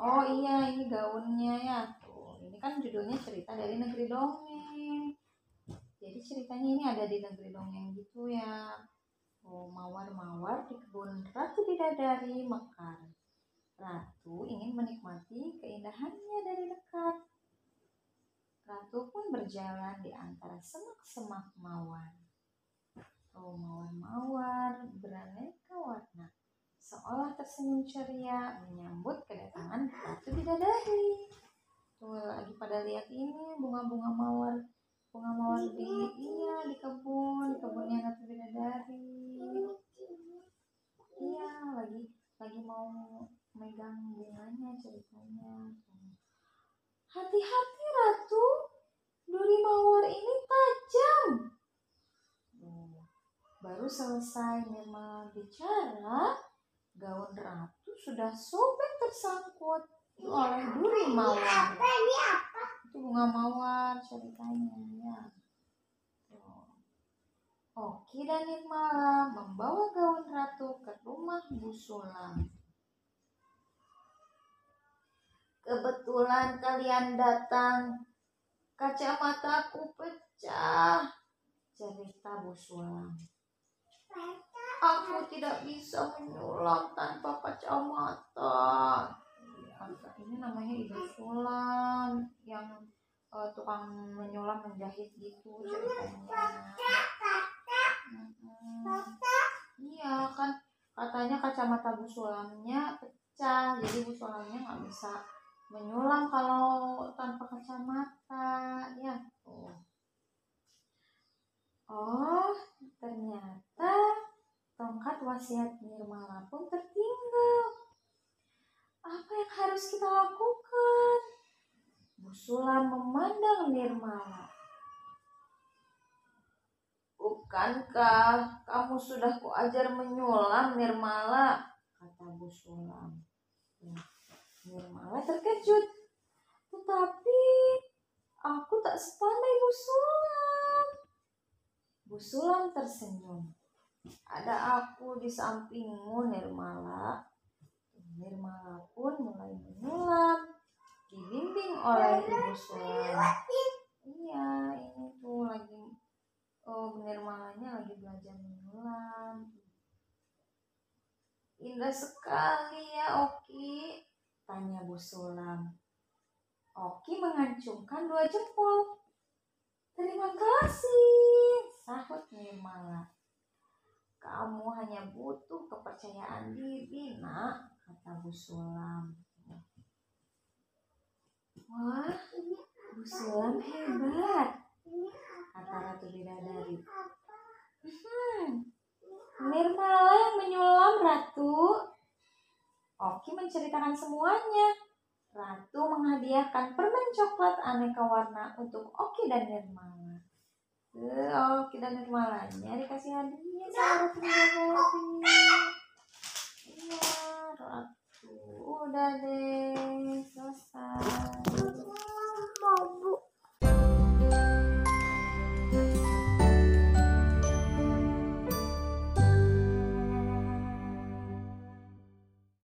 oh iya ini gaunnya ya. Tuh ini kan judulnya cerita dari negeri dongeng. Jadi ceritanya ini ada di negeri dongeng gitu ya. Oh mawar-mawar di kebun ratu bidadari mekar. Ratu ingin menikmati keindahannya dari dekat. Ratu pun berjalan di antara semak-semak mawar. Oh mawar-mawar beraneka warna seolah tersenyum ceria menyambut kedatangan Ratu Bidadari. Tuh lagi pada lihat ini bunga-bunga mawar, bunga mawar di iya di kebun, di kebunnya Ratu Bidadari. Iya lagi lagi mau megang bunganya ceritanya. Hati-hati Ratu, duri mawar ini tajam. Baru selesai Nirmala bicara, gaun ratu sudah sobek tersangkut oleh duri mawar. Itu bunga mawar ceritanya ya. Oki dan Nirmala membawa gaun ratu ke rumah Bu Sulam. Kebetulan kalian datang, kacamataku pecah, cerita Bu Sulam. Aku tidak bisa menyulam tanpa kacamata. Ini namanya Ibu Sulam yang uh, tukang menyulam menjahit gitu ceritanya. Hmm. Iya kan katanya kacamata Bu Sulamnya pecah, jadi Bu Sulamnya nggak bisa menyulam kalau tanpa kacamata ya. Oh, tongkat wasiat Nirmala pun tertinggal. Apa yang harus kita lakukan? Bu Sulam memandang Nirmala. Bukankah kamu sudah kuajar menyulam, Nirmala? Kata Bu Sulam. Ya, Nirmala terkejut. Tetapi aku tak sepandai Bu Sulam. Bu Sulam tersenyum. Ada aku di sampingmu, Nirmala. Nirmala pun mulai menyulam, dibimbing oleh Ibu Sulam. Iya, ini tuh lagi, oh Nirmalanya lagi belajar menyulam. Indah sekali ya Oki, tanya Bu Sulam. Oki mengancungkan dua jempol. Terima kasih, sahut Nirmala. Kamu hanya butuh kepercayaan diri, nak, kata Bu Sulam. Wah, Bu Sulam hebat, kata Ratu Bidadari. Hmm, Nirmala yang menyulam, Ratu. Oki menceritakan semuanya. Ratu menghadiahkan permen coklat aneka warna untuk Oki dan Nirmala. Oki dan Nirmalanya dikasih hadiah sama Ratu Bidadari. Iya, Ratu. Udah deh.